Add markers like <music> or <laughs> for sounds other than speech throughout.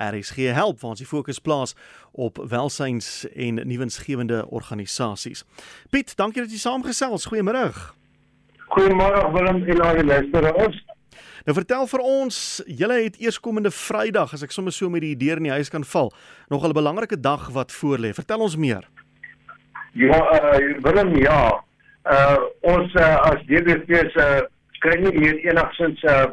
RSG help waar ons die fokus plaas op welsyns en nuwensgewende organisasies. Piet, dankie dat jy saamgesels. Goeiemôre. Goeiemôre Willem en al die luisteraars. Nou vertel vir ons, julle het eerskomende Vrydag, as ek sommer so met die deur in die huis kan val, nog 'n belangrike dag wat voorlê. Vertel ons meer. Ja, uh, Willem, ja. Uh ons uh, as DBV se uh, kry nie hier enigsins uh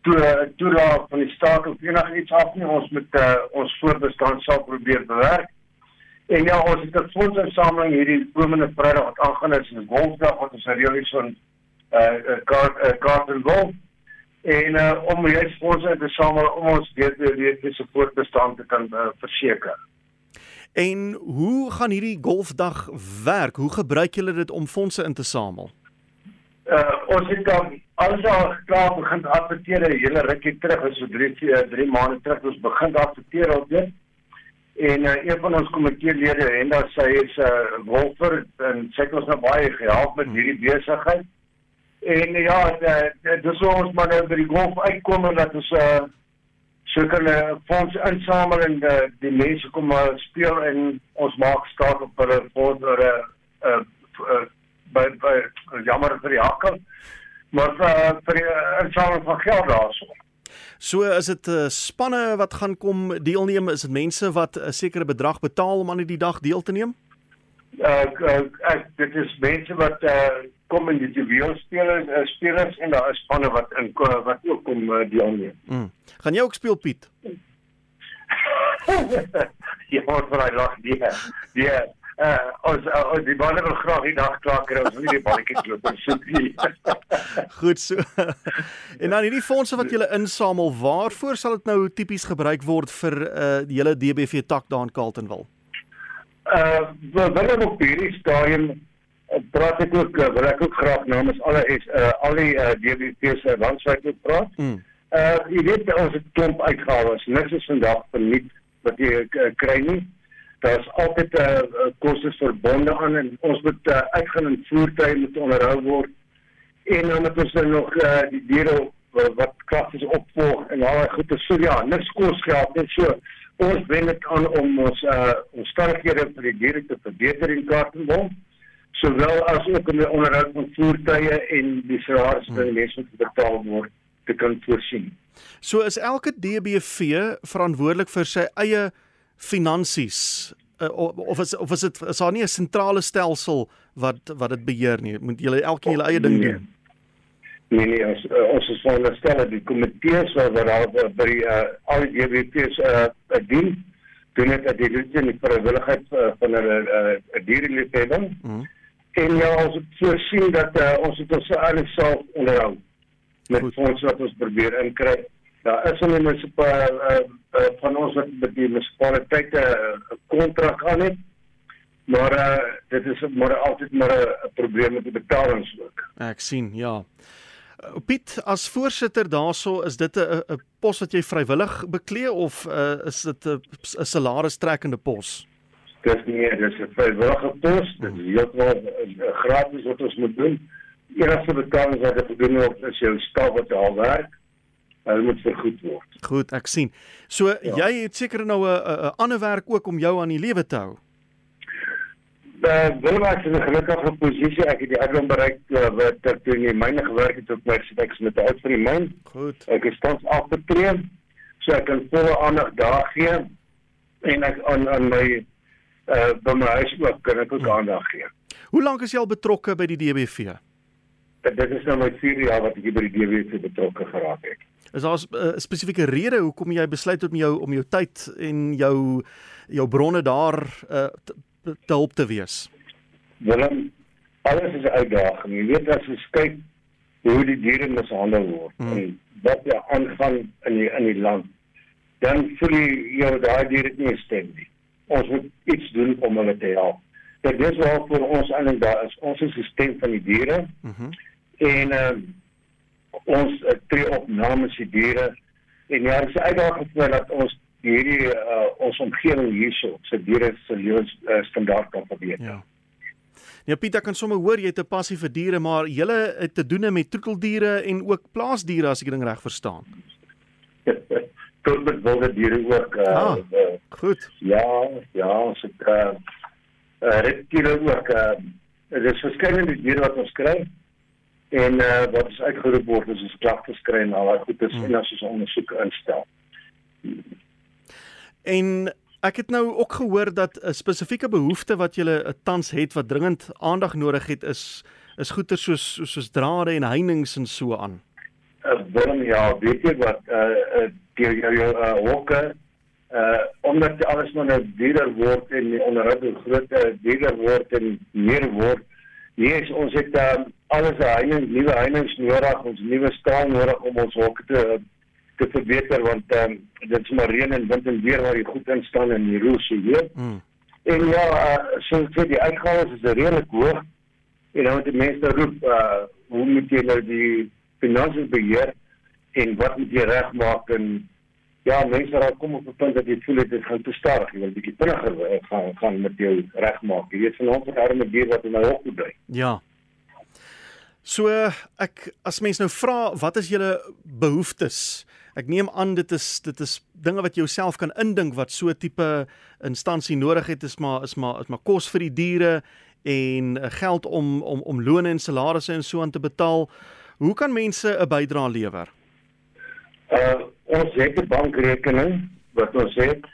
toe toelaat van die staat of enigiets af nie. Ons met uh, ons voorbestaan sal probeer bewerk. En ja, ons het 'n fondsinsameling hierdie komende Vrydag wat aangaan is 'n golfdag wat ons reël is van uh kaart uh, kaart en golf en uh, om hierdie fondse te samel om ons DBV se voortbestaan te kan uh, verseker. En hoe gaan hierdie golfdag werk? Hoe gebruik julle dit om fondse in te samel? Uh ons het dan alles al klaar begin adverteer 'n hele rukkie terug, so 3 3 maande terug ons begin adverteer op dit. En uh, een van ons komiteelede, Henda, sy is 'n uh, golfer en sy het ons nou baie gehelp met hierdie besigheid. En uh, ja, dis hoe ons maar nou by die golf uitkom en dat ons uh so kan 'n uh, fonds insamel en uh, die mense kom maar speel en ons maak staat op hulle voor 'n uh, uh, by by jammer vir die hakke maar uh, vir die insameling van geld daarso. So is dit uh, spanne wat gaan kom deelneem, is dit mense wat 'n sekere bedrag betaal om aan die dag deel te neem? Uh, uh, uh dit is mense wat uh kom in die juweel spelers uh, spelers en daar is spanne wat in wat ook kom uh, deelneem. Mm. Gaan jy ook speel Piet? <laughs> ja, maar vir daai lag die die uh ons uh, ons die balle wil graag die dag klaar kry ons wil nie die balletjies loop en soek nie. <laughs> Goed so. en dan hierdie fondse wat jy insamel, waarvoor sal dit nou tipies gebruik word vir uh die hele DBV tak daar in Carltonville? Uh we wil op hierdie stadium praat ek ook wil ek ook graag namens alle is uh al die uh, DBV se landwyd ook praat. Mm. Uh jy weet ons het klomp uitgawes, niks is vandag verniet wat jy uh, kry nie. Daar's altyd 'n uh, uh, kostes verbonde aan en ons moet uh, uitgaan en voertuie moet onderhou word. En dan moet ons dan nog uh, die diere uh, wat kragtes opvolg en al daai goede so ja, niks kos geld net so. Ons wen dit aan om ons uh omstandighede vir die diere te verbeter in Kaapstad sowel as ook om die onderhoud van voertuie en die salarisse wat mense moet betaal word te kan voorsien. So is elke DBV verantwoordelik vir sy eie finansies uh, of is of is dit is daar nie 'n sentrale stelsel wat wat dit beheer nie? Moet julle elkeen julle eie ding nee. doen? Nee nee, ons uh, ons is veronderstel die komitees wat daar by uh, al die DBV's uh, dien doen dit dat dit nie vrywilligheid uh, van 'n uh, diereliefhebber. Mm -hmm. En ja, ons het voorsien dat uh, ons dit ons eie self onderhou met fondse wat ons probeer inkry. Daar is mense op uh, uh, van ons wat met die munisipaliteite 'n uh, kontrak aan het. Maar uh, dit is maar altyd maar 'n probleem met die betalings ook. Ek sien, ja. Piet, as voorsitter daarso, is dit 'n 'n pos wat jy vrywillig beklee of uh, is dit 'n salaris trekkende pos? Dis nie, dis 'n vrywillige pos. Dit is heeltemal gratis wat ons moet doen enigste betaling wat ek doen op is jou staf wat al werk. Hulle moet vergoed word. Goed, ek sien. So ja. jy het seker nou 'n 'n ander werk ook om jou aan die lewe te hou. Uh, wil maar as 'n gelukkige posisie ek het die ouderdom bereik uh, wat ek toe in die myne gewerk het op my seks met die uit van die myn. Goed. Ek is tans afgetree. So ek kan volle aandag daar gee en ek aan aan my uh by my huis ook kan ek ook hmm. aandag gee. Hoe lank is jy al betrokke by die DBV? Dit is nou my 4 jaar wat ek by die DWC betrokke geraak het. Is daar 'n uh, spesifieke rede hoekom jy besluit het om jou om jou tyd en jou jou bronne daar uh, te, te help te wees? Willem, alles is 'n uitdaging. Jy weet as jy kyk hoe die diere mishandel word hmm. en wat daar aangaan in die in die land, dan voel jy jou daai diere nie stem nie. Ons moet iets doen om hulle te help. Dit is waar vir ons eintlik daar is. Ons is die stem van die diere. Mhm. Mm en uh, ons uh, tree op namens die diere en ja, dit is uitdaging vir dat ons hierdie uh, ons omgewing hierso se diere se lewens uh, standaard kan verbeter. Ja. Ja Pieter kan sommer hoor jy het 'n passie vir diere, maar jy het te doen met troeteldiere en ook plaasdiere as ek dit reg verstaan. <laughs> tot met wilde diere ook. Uh, ah, uh, goed. Ja, ja, ons het uh, uh, reptiele ook. Uh, dit is verskillende diere wat ons kry en uh, wat is uitgeroep word as ons klagtes kry en al daai goedes hmm. en as ons ondersoek instel. En ek het nou ook gehoor dat 'n spesifieke behoefte wat jy tans het wat dringend aandag nodig het is is goeder soos soos drade en heininge en so aan. Uh, Willem, ja, weet jy wat uh uh die jou jou uh hokke uh omdat alles maar nou duurder word en onderhou groter duurder word en meer word. Nee, ons het uh, alles heining, nuwe heininge nodig, ons nuwe staal nodig om ons hokke te te verbeter want um, dit is maar reën en wind en weer waar jy goed in staan in die roos hier. Mm. En ja, uh, so sê die uitgawes is redelik hoog. En nou die mense roep uh hoe moet jy nou die finansies beheer en wat moet jy regmaak en ja, mense raak kom op 'n punt dat jy voel dit gaan te stadig, jy wil bietjie vinniger uh, gaan gaan met jou regmaak. Jy weet vanaand het arme dier wat in my moet bly. Ja. So ek as mens nou vra wat is julle behoeftes? Ek neem aan dit is dit is dinge wat jy jouself kan indink wat so tipe instansie nodig het is maar is maar is maar kos vir die diere en eh, geld om om om lone en salarisse en so aan te betaal. Hoe kan mense 'n bydrae lewer? Uh ons het 'n bankrekening wat ons het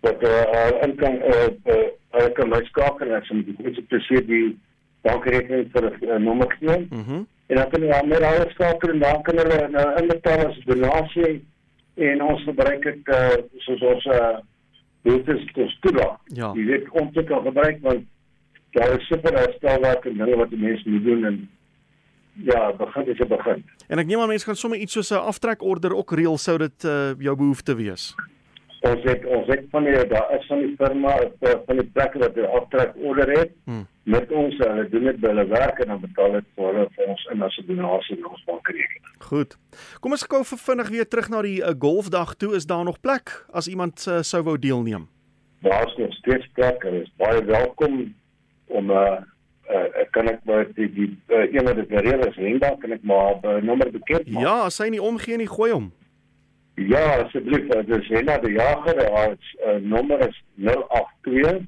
wat uh in kan uh uh kan my skakel en so moet ek presies die bankrekening vir 'n uh, nommer gee. Mhm. Mm en dan kan hulle meer alles skakel en dan kan hulle nou inbetaal as donasie en ons gebruik dit uh, soos ons uh dit is dis toelaat. Ja. Jy weet om te kan gebruik want daar is super herstelwerk en dinge wat die mense moet doen en ja, begin is 'n begin. En ek neem aan mense gaan sommer iets soos 'n aftrekorder ook reël sou dit uh, jou behoefte wees. Ons het ons het van die daar is van die firma van die plekke wat 'n aftrekorder het. Hmm met ons en hulle doen dit by hulle werk en dan betaal dit vir hulle vir ons in as 'n donasie na ons bankrekening. Goed. Kom ons gou vinnig weer terug na die uh, golfdag toe. Is daar nog plek as iemand uh, sou wou deelneem? Daar is nog steeds plek. Hulle is baie welkom om uh, uh kan ek maar die die uh, een wat dit gereël is, Linda, kan ek maar 'n uh, nommer bekend maak? Ja, as hy nie omgee nie, gooi hom. Ja, asseblief, dit is Linda die jager. Haar uh, nommer is 082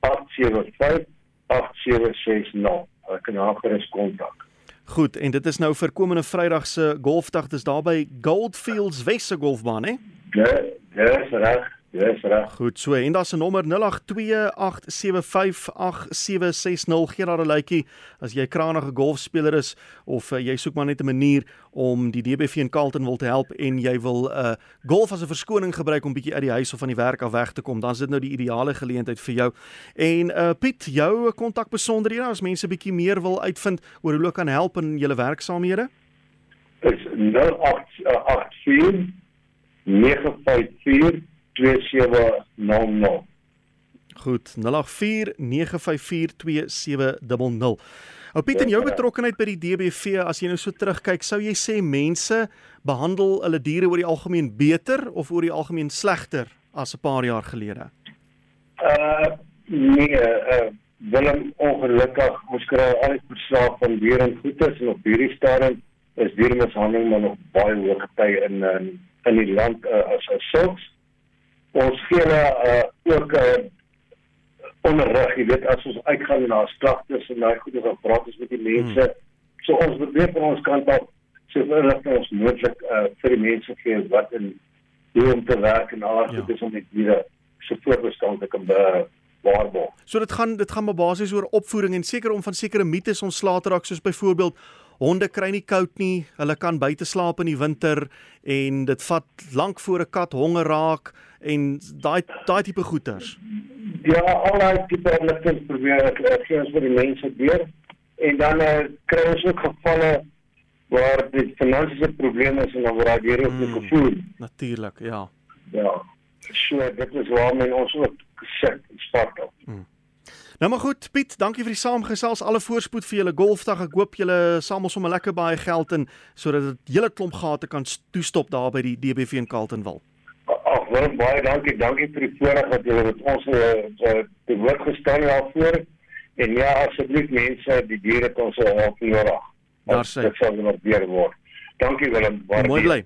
875 8760. Ek kan haar gerus kontak. Goed, en dit is nou vir komende Vrydag se golfdag, dis daar by Goldfields Wesse Golfbaan, hè? Ja, dis reg. Dis reg. Goed, so en daar's 'n nommer 0828758760 gee daar 'n lykie as jy 'n krangige golfspeler is of uh, jy soek maar net 'n manier om die DBV in Carlton wil te help en jy wil 'n uh, golf as 'n verskoning gebruik om bietjie uit die huis of van die werk af weg te kom, dan is dit nou die ideale geleentheid vir jou. En uh Piet, jou kontakbesonderhede as mense bietjie meer wil uitvind oor hoe hulle kan help in julle werksaamhede? Is 0884 954 2700. Goed, 0849542700. Ou Piet, en jou betrokkeheid by die DBV, as jy nou so terugkyk, sou jy sê mense behandel hulle diere oor die algemeen beter of oor die algemeen slegter as 'n paar jaar gelede? Uh nee, uh Willem ongelukkig ons kry al die verslae van diere en goedes en op hierdie stadium is diermishandeling maar nog baie hoog gety in in in die land uh, as as sulks ons gee hulle uh, ook 'n uh, onderrig, jy weet as ons uitgaan na slagtes en daai goeie wat praat ons met die mense. Hmm. So ons probeer van ons kant af so vir ons moontlik uh, vir die mense gee wat in hoe om te werk en alles ja. is om net weer so voorbestand te kan waarborg. So dit gaan dit gaan maar basies oor opvoeding en seker om van sekere mites ontslae te raak soos byvoorbeeld honde kry nie koud nie, hulle kan buite slaap in die winter en dit vat lank voor 'n kat honger raak en daai daai tipe goeters. Ja, al daai tipe inligting probeer ek gee ons vir die mense deur en dan uh, kry ons ook gevalle waar die finansiële probleme is en dan word daar weer op hmm, gevoer. Natuurlik, ja. Ja. So dit is waarmee ons ook gesit spartel. Hmm. Nou maar goed, Piet, dankie vir die saamgesels. Alle voorspoed vir julle golfdag. Ek hoop julle samel sommer lekker baie geld in sodat dit hele klomp gate kan toestop daar by die DBV in Carltonville. Ag, baie baie dankie. Dankie vir die voorreg dat julle met ons uh, te woord gestaan daarvoor. En ja, asseblief mense, die diere kan se help nodig. Daar sê. Dit sal weer word. Dankie Willem. Mooi bly.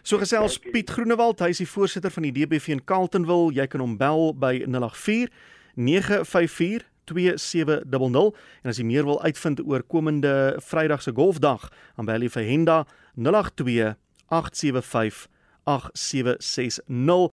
So gesels Piet Groenewald, hy is die voorsitter van die DBV in Carletonville. Jy kan hom bel by 084 954 2700 en as jy meer wil uitvind oor komende Vrydag se golfdag, dan bel jy vir Henda 082 875 8760